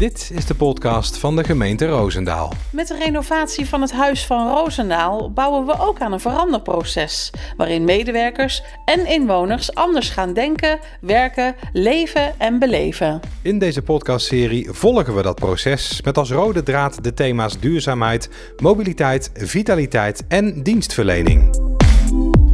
Dit is de podcast van de gemeente Roosendaal. Met de renovatie van het Huis van Roosendaal bouwen we ook aan een veranderproces. Waarin medewerkers en inwoners anders gaan denken, werken, leven en beleven. In deze podcastserie volgen we dat proces met als rode draad de thema's duurzaamheid, mobiliteit, vitaliteit en dienstverlening.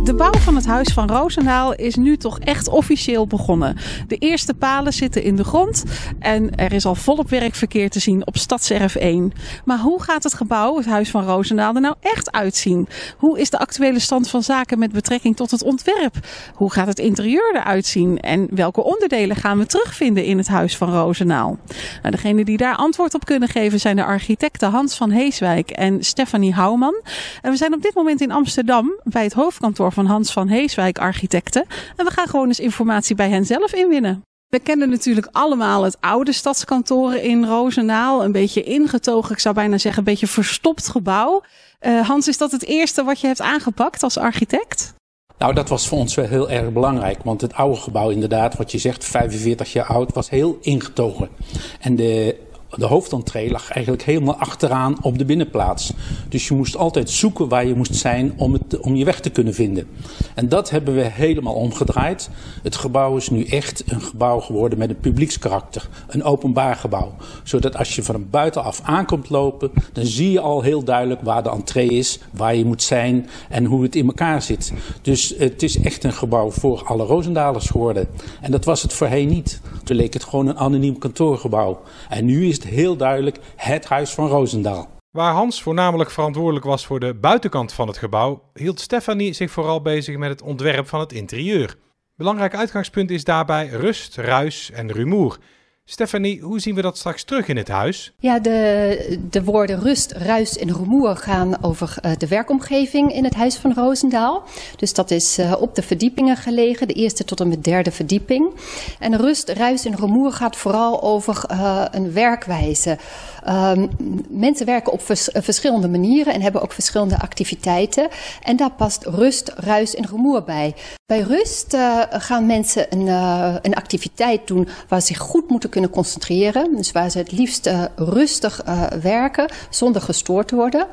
De bouw van het Huis van Roosendaal is nu toch echt officieel begonnen. De eerste palen zitten in de grond en er is al volop werkverkeer te zien op Stadserf 1. Maar hoe gaat het gebouw, het Huis van Roosendaal, er nou echt uitzien? Hoe is de actuele stand van zaken met betrekking tot het ontwerp? Hoe gaat het interieur eruit zien? En welke onderdelen gaan we terugvinden in het Huis van Roosendaal? Nou, degene die daar antwoord op kunnen geven zijn de architecten Hans van Heeswijk en Stefanie Houwman. En we zijn op dit moment in Amsterdam bij het hoofdkantoor van Hans van Heeswijk Architecten. En we gaan gewoon eens informatie bij hen zelf inwinnen. We kennen natuurlijk allemaal het oude stadskantoor in Roosendaal. Een beetje ingetogen, ik zou bijna zeggen, een beetje verstopt gebouw. Uh, Hans, is dat het eerste wat je hebt aangepakt als architect? Nou, dat was voor ons wel heel erg belangrijk. Want het oude gebouw, inderdaad, wat je zegt, 45 jaar oud, was heel ingetogen. En de de hoofdentree lag eigenlijk helemaal achteraan op de binnenplaats. Dus je moest altijd zoeken waar je moest zijn om, het, om je weg te kunnen vinden. En dat hebben we helemaal omgedraaid. Het gebouw is nu echt een gebouw geworden met een publiekskarakter. Een openbaar gebouw. Zodat als je van buitenaf aankomt lopen, dan zie je al heel duidelijk waar de entree is, waar je moet zijn en hoe het in elkaar zit. Dus het is echt een gebouw voor alle Roosendalers geworden. En dat was het voorheen niet. Toen leek het gewoon een anoniem kantoorgebouw. En nu is het heel duidelijk het Huis van Roosendaal. Waar Hans voornamelijk verantwoordelijk was voor de buitenkant van het gebouw, hield Stefanie zich vooral bezig met het ontwerp van het interieur. Belangrijk uitgangspunt is daarbij rust, ruis en rumoer. Stefanie, hoe zien we dat straks terug in het huis? Ja, de, de woorden rust, ruis en rumoer gaan over uh, de werkomgeving in het Huis van Roosendaal. Dus dat is uh, op de verdiepingen gelegen, de eerste tot en met derde verdieping. En rust, ruis en rumoer gaat vooral over uh, een werkwijze. Um, mensen werken op vers verschillende manieren en hebben ook verschillende activiteiten. En daar past rust, ruis en rumoer bij. Bij rust gaan mensen een, een activiteit doen waar ze zich goed moeten kunnen concentreren. Dus waar ze het liefst uh, rustig uh, werken zonder gestoord te worden.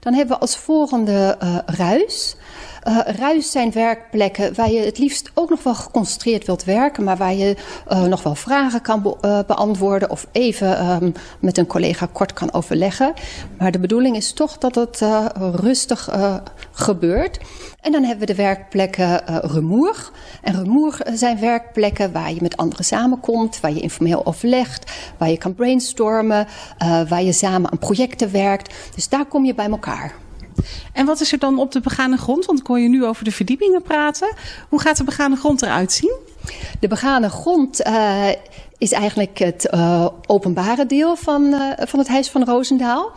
Dan hebben we als volgende uh, ruis. Uh, ruis zijn werkplekken waar je het liefst ook nog wel geconcentreerd wilt werken, maar waar je uh, nog wel vragen kan be beantwoorden of even um, met een collega kort kan overleggen. Maar de bedoeling is toch dat het rustig gebeurt. En dan hebben we de werkplekken rumoer. En rumoer zijn werkplekken waar je met anderen samenkomt, waar je informeel overlegt, waar je kan brainstormen, waar je samen aan projecten werkt. Dus daar kom je bij elkaar. En wat is er dan op de begane grond? Want hoor je nu over de verdiepingen praten. Hoe gaat de begane grond eruit zien? De begane grond uh, is eigenlijk het uh, openbare deel van, uh, van het Huis van Roosendaal.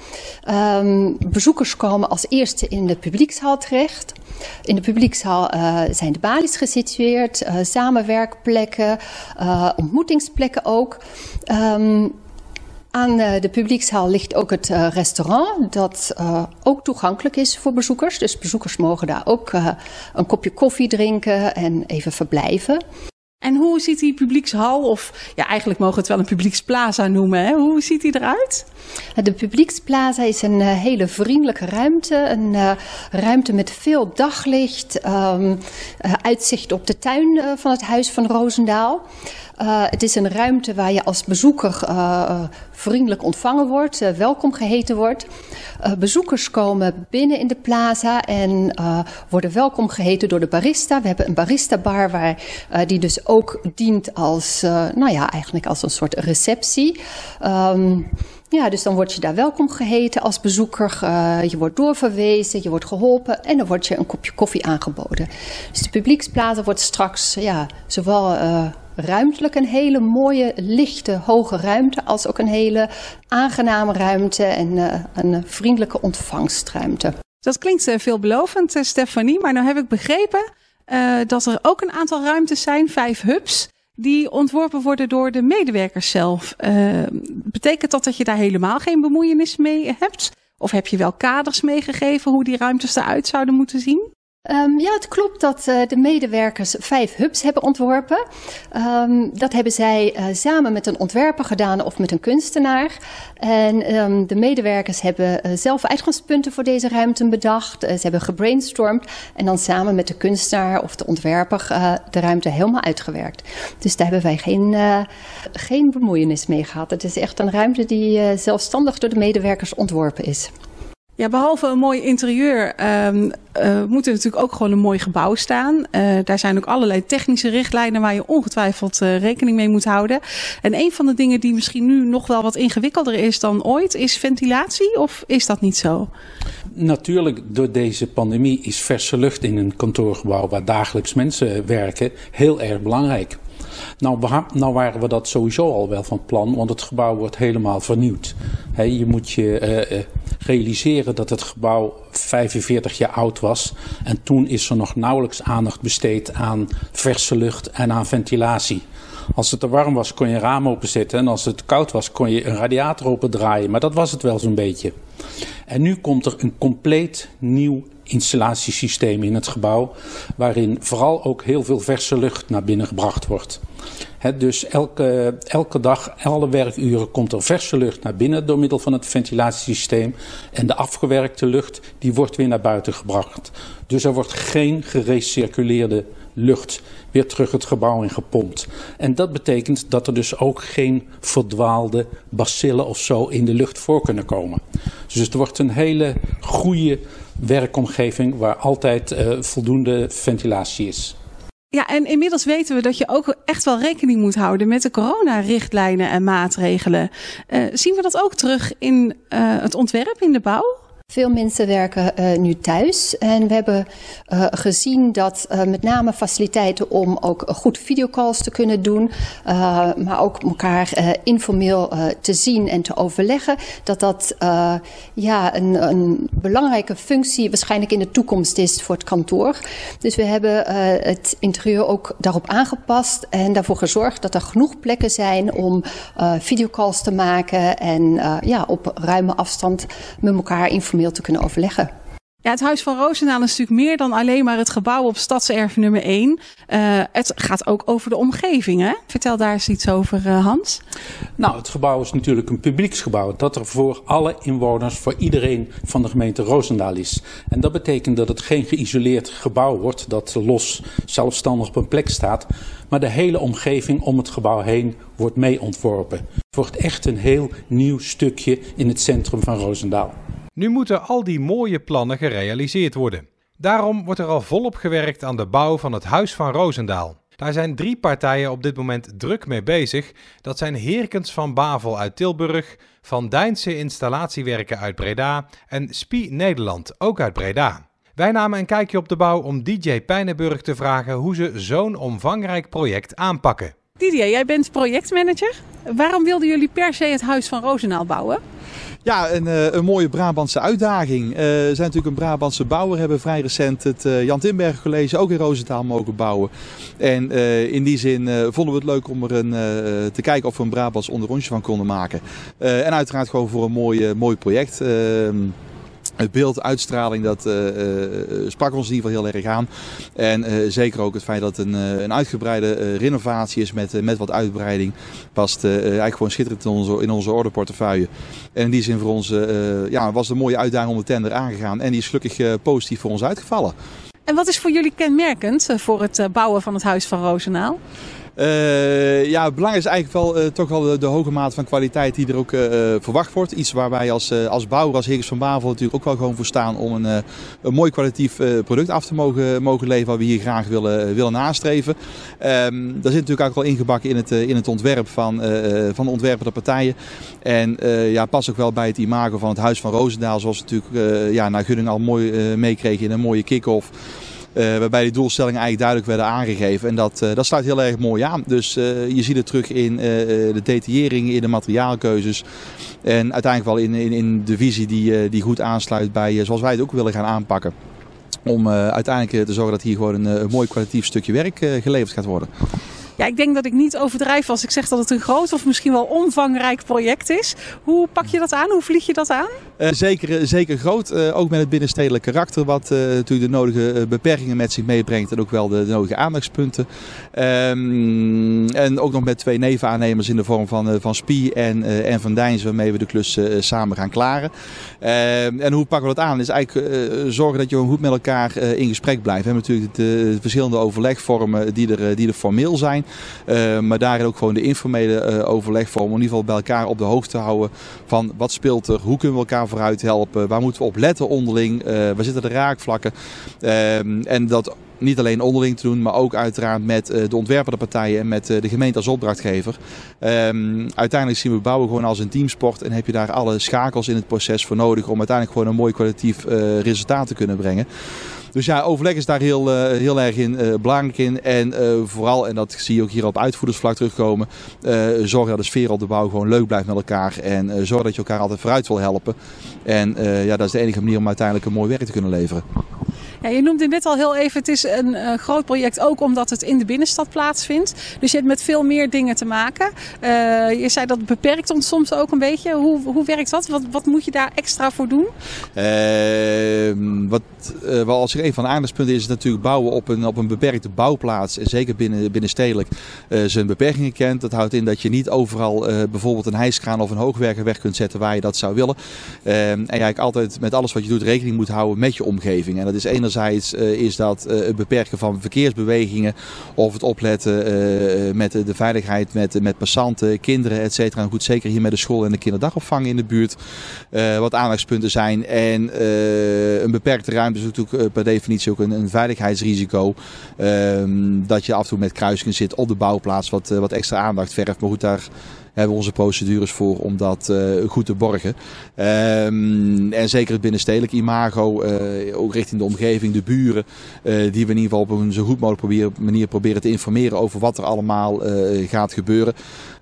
Um, bezoekers komen als eerste in de publiekshal terecht. In de publiekshal zijn de balies gesitueerd, samenwerkplekken, ontmoetingsplekken ook. Um, aan de publiekshal ligt ook het uh, restaurant, dat uh, ook toegankelijk is voor bezoekers. Dus bezoekers mogen daar ook een kopje koffie drinken en even verblijven. En hoe ziet die publiekshal, of ja, eigenlijk mogen we het wel een publieksplaza noemen, hè? hoe ziet die eruit? De publieksplaza is een hele vriendelijke ruimte. Een uh, ruimte met veel daglicht, um, uh, uitzicht op de tuin van het Huis van Roosendaal. Het is een ruimte waar je als bezoeker vriendelijk ontvangen wordt, welkom geheten wordt. bezoekers komen binnen in de plaza en worden welkom geheten door de barista. We hebben een barista bar waar, die dus ook dient als, nou ja, eigenlijk als een soort receptie. Um, ja, dus dan word je daar welkom geheten als bezoeker. Je wordt doorverwezen, je wordt geholpen en dan wordt je een kopje koffie aangeboden. Dus de publieksplaza wordt straks ja, zowel ruimtelijk een hele mooie, lichte, hoge ruimte, als ook een hele aangename ruimte en uh, een vriendelijke ontvangstruimte. Dat klinkt veelbelovend, Stefanie, maar nu heb ik begrepen dat er ook een aantal ruimtes zijn, vijf hubs die ontworpen worden door de medewerkers zelf. Betekent dat dat je daar helemaal geen bemoeienis mee hebt? Of heb je wel kaders meegegeven hoe die ruimtes eruit zouden moeten zien? Um, ja, het klopt dat uh, de medewerkers vijf hubs hebben ontworpen. Um, dat hebben zij uh, samen met een ontwerper gedaan of met een kunstenaar. En um, de medewerkers hebben uh, zelf uitgangspunten voor deze ruimte bedacht. ze hebben gebrainstormd en dan samen met de kunstenaar of de ontwerper de ruimte helemaal uitgewerkt. Dus daar hebben wij geen, geen bemoeienis mee gehad. Het is echt een ruimte die zelfstandig door de medewerkers ontworpen is. Ja, behalve een mooi interieur um, moet er natuurlijk ook gewoon een mooi gebouw staan. Uh, daar zijn ook allerlei technische richtlijnen waar je ongetwijfeld uh, rekening mee moet houden. En een van de dingen die misschien nu nog wel wat ingewikkelder is dan ooit, is ventilatie. Of is dat niet zo? Natuurlijk, door deze pandemie is verse lucht in een kantoorgebouw waar dagelijks mensen werken heel erg belangrijk. Nou, nou, waren we dat sowieso al wel van plan, want het gebouw wordt helemaal vernieuwd. Je moet je realiseren dat het gebouw 45 jaar oud was. En toen is er nog nauwelijks aandacht besteed aan verse lucht en aan ventilatie. Als het te warm was, kon je een raam openzetten. En als het koud was, kon je een radiator opendraaien. Maar dat was het wel zo'n beetje. En nu komt er een compleet nieuw installatiesysteem in het gebouw, waarin vooral ook heel veel verse lucht naar binnen gebracht wordt. dus elke, elke dag, alle werkuren komt er verse lucht naar binnen door middel van het ventilatiesysteem. En de afgewerkte lucht die wordt weer naar buiten gebracht. Dus er wordt geen gerecirculeerde lucht weer terug het gebouw in gepompt. En dat betekent dat er dus ook geen verdwaalde bacillen of zo in de lucht voor kunnen komen. Dus het wordt een hele goede werkomgeving waar altijd uh, voldoende ventilatie is. Ja, en inmiddels weten we dat je ook echt wel rekening moet houden met de coronarichtlijnen en maatregelen. Uh, zien we dat ook terug in uh, het ontwerp in de bouw? Veel mensen werken uh, nu thuis en we hebben uh, gezien dat uh, met name faciliteiten om ook goed videocalls te kunnen doen, maar ook elkaar informeel te zien en te overleggen, dat dat ja, een, een, belangrijke functie waarschijnlijk in de toekomst is voor het kantoor. Dus we hebben het interieur ook daarop aangepast en daarvoor gezorgd dat er genoeg plekken zijn om videocalls te maken en ja, op ruime afstand met elkaar informeren te kunnen overleggen. Ja, het Huis van Roosendaal is natuurlijk meer dan alleen maar het gebouw op Stadserf nummer 1. Uh, het gaat ook over de omgeving, hè? Vertel daar eens iets over, uh, Hans. Nou, het gebouw is natuurlijk een publieksgebouw. Dat er voor alle inwoners, voor iedereen van de gemeente Roosendaal is. En dat betekent dat het geen geïsoleerd gebouw wordt, dat los zelfstandig op een plek staat. Maar de hele omgeving om het gebouw heen wordt mee ontworpen. Het wordt echt een heel nieuw stukje in het centrum van Roosendaal. Nu moeten al die mooie plannen gerealiseerd worden. Daarom wordt er al volop gewerkt aan de bouw van het Huis van Roosendaal. Daar zijn drie partijen op dit moment druk mee bezig. Dat zijn Heerkens van Bavel uit Tilburg, Van Dijnse Installatiewerken uit Breda en Spie Nederland, ook uit Breda. Wij namen een kijkje op de bouw om DJ Pijnenburg te vragen hoe ze zo'n omvangrijk project aanpakken. Didier, jij bent projectmanager. Waarom wilden jullie per se het Huis van Roosendaal bouwen? Ja, een, eh, een mooie Brabantse uitdaging. Uh, zijn natuurlijk een Brabantse bouwer, hebben vrij recent het uh, Jan Timberg College ook in Roosentaal mogen bouwen. En in die zin vonden we het leuk om er een, te kijken of we een Brabants onderrondje van konden maken. en uiteraard gewoon voor een mooi, mooi project. Het beeld, uitstraling, dat uh, uh, sprak ons in ieder geval heel erg aan. En uh, zeker ook het feit dat het een, een uitgebreide renovatie is met, met wat uitbreiding. Past eigenlijk gewoon schitterend in onze, in onze ordeportefeuille. En in die zin voor ons ja, was het een mooie uitdaging om de tender aangegaan. En die is gelukkig positief voor ons uitgevallen. En wat is voor jullie kenmerkend voor het bouwen van het Huis van Roosendaal? Uh, ja, het belang is eigenlijk wel uh, toch wel de, hoge mate van kwaliteit die er ook uh, verwacht wordt. Iets waar wij als, als bouwer, als Heerkens van Bavel natuurlijk ook wel gewoon voor staan om een, een mooi kwalitatief product af te mogen, mogen leveren wat we hier graag willen, willen nastreven. Um, dat zit natuurlijk ook wel ingebakken in het, in het ontwerp van, van de ontwerpende partijen. En ja, pas ook wel bij het imago van het Huis van Roosendaal, zoals we natuurlijk ja, naar Gunning al mooi meekregen in een mooie kick-off. Uh, waarbij die doelstellingen eigenlijk duidelijk werden aangegeven. En dat, uh, dat sluit heel erg mooi aan. Dus uh, je ziet het terug in de detaillering, in de materiaalkeuzes. En uiteindelijk wel in, in, in de visie die, die goed aansluit bij zoals wij het ook willen gaan aanpakken. Om uiteindelijk te zorgen dat hier gewoon een, een mooi kwalitatief stukje werk geleverd gaat worden. Ja, ik denk dat ik niet overdrijf als ik zeg dat het een groot of misschien wel omvangrijk project is. Hoe pak je dat aan? Hoe vlieg je dat aan? Uh, zeker, zeker groot. Uh, ook met het binnenstedelijk karakter, wat uh, natuurlijk de nodige beperkingen met zich meebrengt en ook wel de, nodige aandachtspunten. Um, en ook nog met twee nevenaannemers in de vorm van, van Spie en, en Van Dijns, waarmee we de klus samen gaan klaren. Ehm, en hoe pakken we dat aan? Is eigenlijk zorgen dat je goed met elkaar in gesprek blijft. We hebben natuurlijk de, de verschillende overlegvormen die er, die er formeel zijn. Uh, maar daarin ook gewoon de informele uh, overlegvormen. In ieder geval bij elkaar op de hoogte houden van wat speelt er, hoe kunnen we elkaar vooruit helpen, waar moeten we op letten onderling, uh, waar zitten de raakvlakken. en dat niet alleen onderling te doen, maar ook uiteraard met de ontwerpende partijen en met de gemeente als opdrachtgever. Um, uiteindelijk zien we bouwen gewoon als een teamsport en heb je daar alle schakels in het proces voor nodig om uiteindelijk gewoon een mooi kwalitatief resultaat te kunnen brengen. Dus ja, overleg is daar heel, uh, heel erg in, uh, belangrijk in. En uh, vooral, en dat zie je ook hier op uitvoerdersvlak terugkomen, zorg dat de sfeer op de bouw gewoon leuk blijft met elkaar. En zorg dat je elkaar altijd vooruit wil helpen. En ja, dat is de enige manier om uiteindelijk een mooi werk te kunnen leveren. Ja, je noemde net al heel even, het is een uh, groot project ook omdat het in de binnenstad plaatsvindt. Dus je hebt met veel meer dingen te maken. Uh, je zei dat beperkt ons soms ook een beetje. Hoe, hoe werkt dat? Wat, wat moet je daar extra voor doen? Uh, wat, wel als een van de aandachtspunten is, is natuurlijk bouwen op een, op een beperkte bouwplaats. En zeker binnen, binnenstedelijk zijn beperkingen kent. Dat houdt in dat je niet overal bijvoorbeeld een hijskraan of een hoogwerker weg kunt zetten waar je dat zou willen. Ehm, en eigenlijk altijd met alles wat je doet rekening moet houden met je omgeving. En dat is Enerzijds uh, is dat uh, het beperken van verkeersbewegingen of het opletten uh, met de veiligheid met, met passanten, kinderen, et cetera. En goed, zeker hier met de school en de kinderdagopvang in de buurt, wat aandachtspunten zijn. En een beperkte ruimte is natuurlijk per definitie ook een, een veiligheidsrisico. Ehm, dat je af en toe met kruisingen zit op de bouwplaats, wat, wat extra aandacht vergt. Maar goed, daar hebben we onze procedures voor om dat uh, goed te borgen. Um, en zeker het binnenstedelijk imago, uh, ook richting de omgeving, de buren, uh, die we in ieder geval op een zo goed mogelijk manier proberen te informeren over wat er allemaal gaat gebeuren.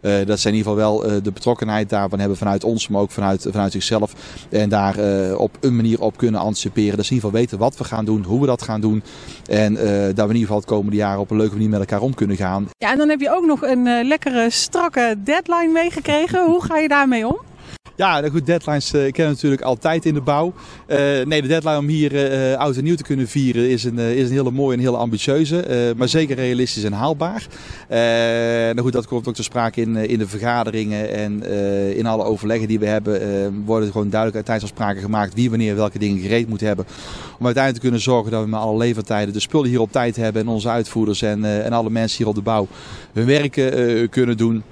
dat zijn in ieder geval wel de betrokkenheid daarvan hebben vanuit ons, maar ook vanuit, vanuit zichzelf. En daar op een manier op kunnen anticiperen. Dat ze in ieder geval weten wat we gaan doen, hoe we dat gaan doen. En dat we in ieder geval het komende jaar op een leuke manier met elkaar om kunnen gaan. Ja, en dan heb je ook nog een lekkere, strakke deadline meegekregen. Hoe ga je daarmee om? Ja, goed, deadlines uh, kennen natuurlijk altijd in de bouw. Uh, nee, de deadline om hier uh, oud en nieuw te kunnen vieren is een, is een hele mooie en hele ambitieuze. maar zeker realistisch en haalbaar. nou goed, dat komt ook te sprake in, in de vergaderingen en in alle overleggen die we hebben. worden gewoon duidelijk tijdens sprake gemaakt wie wanneer welke dingen gereed moet hebben. Om uiteindelijk te kunnen zorgen dat we met alle levertijden de spullen hier op tijd hebben. En onze uitvoerders en, en alle mensen hier op de bouw hun werk kunnen doen.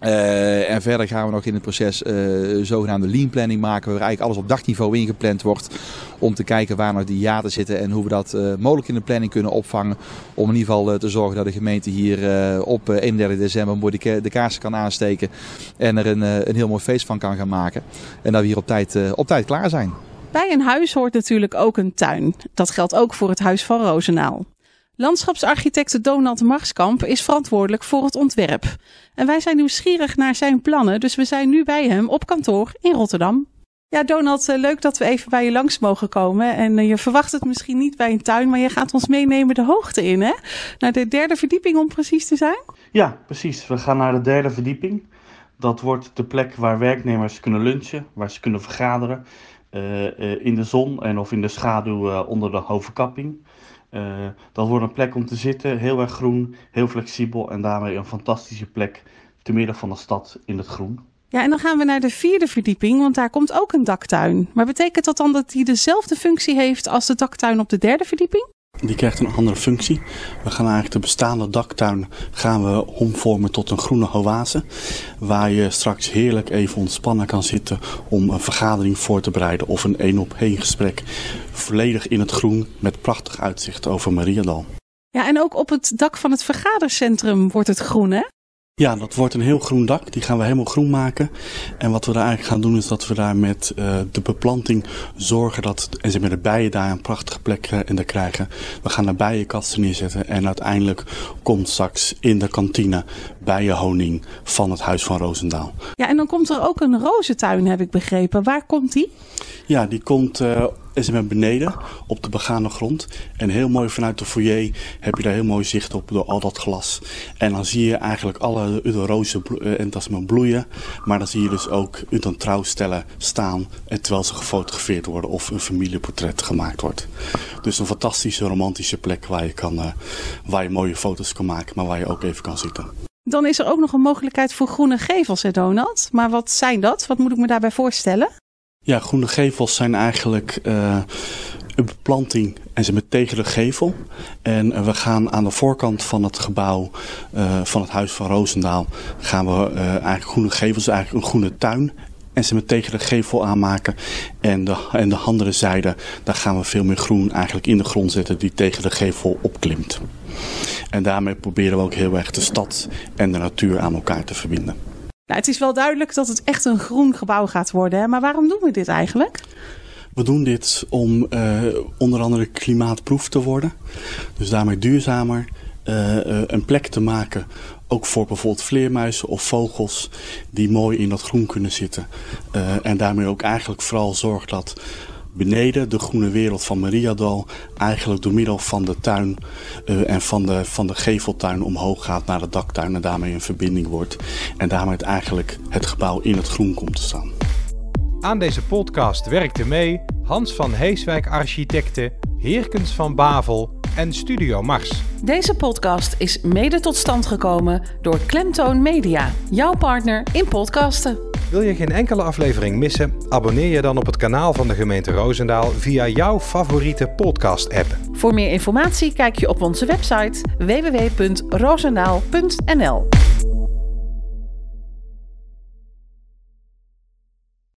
Uh, en verder gaan we nog in het proces uh, zogenaamde lean planning maken, waar eigenlijk alles op dagniveau ingepland wordt. Om te kijken waar nog die jaten zitten en hoe we dat uh, mogelijk in de planning kunnen opvangen. Om in ieder geval te zorgen dat de gemeente hier op 31 december mooi de, de kaarsen kan aansteken. En er een, een heel mooi feest van kan gaan maken. En dat we hier op tijd, op tijd klaar zijn. Bij een huis hoort natuurlijk ook een tuin. Dat geldt ook voor het Huis van Roosendaal. Landschapsarchitect Donald Marskamp is verantwoordelijk voor het ontwerp. En wij zijn nieuwsgierig naar zijn plannen, dus we zijn nu bij hem op kantoor in Rotterdam. Ja, Donald, eh, leuk dat we even bij je langs mogen komen. En eh, je verwacht het misschien niet bij een tuin, maar je gaat ons meenemen de hoogte in, hè? Naar de derde verdieping om precies te zijn? Ja, precies. We gaan naar de derde verdieping. Dat wordt de plek waar werknemers kunnen lunchen, waar ze kunnen vergaderen. Uh, in de zon en of in de schaduw onder de hoofdkapping. Uh, dat wordt een plek om te zitten, heel erg groen, heel flexibel en daarmee een fantastische plek te midden van de stad in het groen. Ja, en dan gaan we naar de vierde verdieping, want daar komt ook een daktuin. Maar betekent dat dan dat die dezelfde functie heeft als de daktuin op de derde verdieping? Die krijgt een andere functie. We gaan eigenlijk de bestaande daktuin gaan we omvormen tot een groene oase. Waar je straks heerlijk even ontspannen kan zitten om een vergadering voor te bereiden of een één op één gesprek. Volledig in het groen met prachtig uitzicht over Mariadal. Ja, en ook op het dak van het vergadercentrum wordt het groen, hè? Ja, dat wordt een heel groen dak. Die gaan we helemaal groen maken. En wat we daar eigenlijk gaan doen is dat we daar met uh, de beplanting zorgen dat... En ze met de bijen daar een prachtige plek uh, in de krijgen. We gaan de bijenkasten neerzetten. En uiteindelijk komt straks in de kantine bijenhoning van het Huis van Roosendaal. Ja, en dan komt er ook een rozentuin, heb ik begrepen. Waar komt die? Ja, die komt uh, En ze beneden op de begane grond. En heel mooi vanuit de foyer heb je daar heel mooi zicht op door al dat glas. En dan zie je eigenlijk alle rozen en dat is maar bloeien. Maar dan zie je dus ook dan trouwstellen staan en terwijl ze gefotografeerd worden of een familieportret gemaakt wordt. Dus een fantastische romantische plek waar je, kan, uh, waar je mooie foto's kan maken, maar waar je ook even kan zitten. Dan is er ook nog een mogelijkheid voor groene gevels, hè Donald? Maar wat zijn dat? Wat moet ik me daarbij voorstellen? Ja, groene gevels zijn eigenlijk uh, een beplanting en ze met tegen de gevel. En uh, we gaan aan de voorkant van het gebouw uh, van het Huis van Roosendaal gaan we eigenlijk groene gevels, eigenlijk een groene tuin en ze met tegen de gevel aanmaken. En de, en de andere zijde, daar gaan we veel meer groen eigenlijk in de grond zetten die tegen de gevel opklimt. En daarmee proberen we ook heel erg de stad en de natuur aan elkaar te verbinden. Nou, het is wel duidelijk dat het echt een groen gebouw gaat worden. Hè? Maar waarom doen we dit eigenlijk? We doen dit om uh, onder andere klimaatproef te worden. Dus daarmee duurzamer uh, uh, een plek te maken. Ook voor bijvoorbeeld vleermuizen of vogels die mooi in dat groen kunnen zitten. en daarmee ook eigenlijk vooral zorgt dat beneden de groene wereld van Mariadal eigenlijk door middel van de tuin uh, en van de, van de geveltuin omhoog gaat naar de daktuin en daarmee een verbinding wordt. En daarmee het eigenlijk het gebouw in het groen komt te staan. Aan deze podcast werkte mee Hans van Heeswijk Architecten, Heerkens van Bavel en Studio Mars. Deze podcast is mede tot stand gekomen door Klemtoon Media, jouw partner in podcasten. Wil je geen enkele aflevering missen? Abonneer je dan op het kanaal van de gemeente Roosendaal via jouw favoriete podcast-app. Voor meer informatie kijk je op onze website www.roosendaal.nl.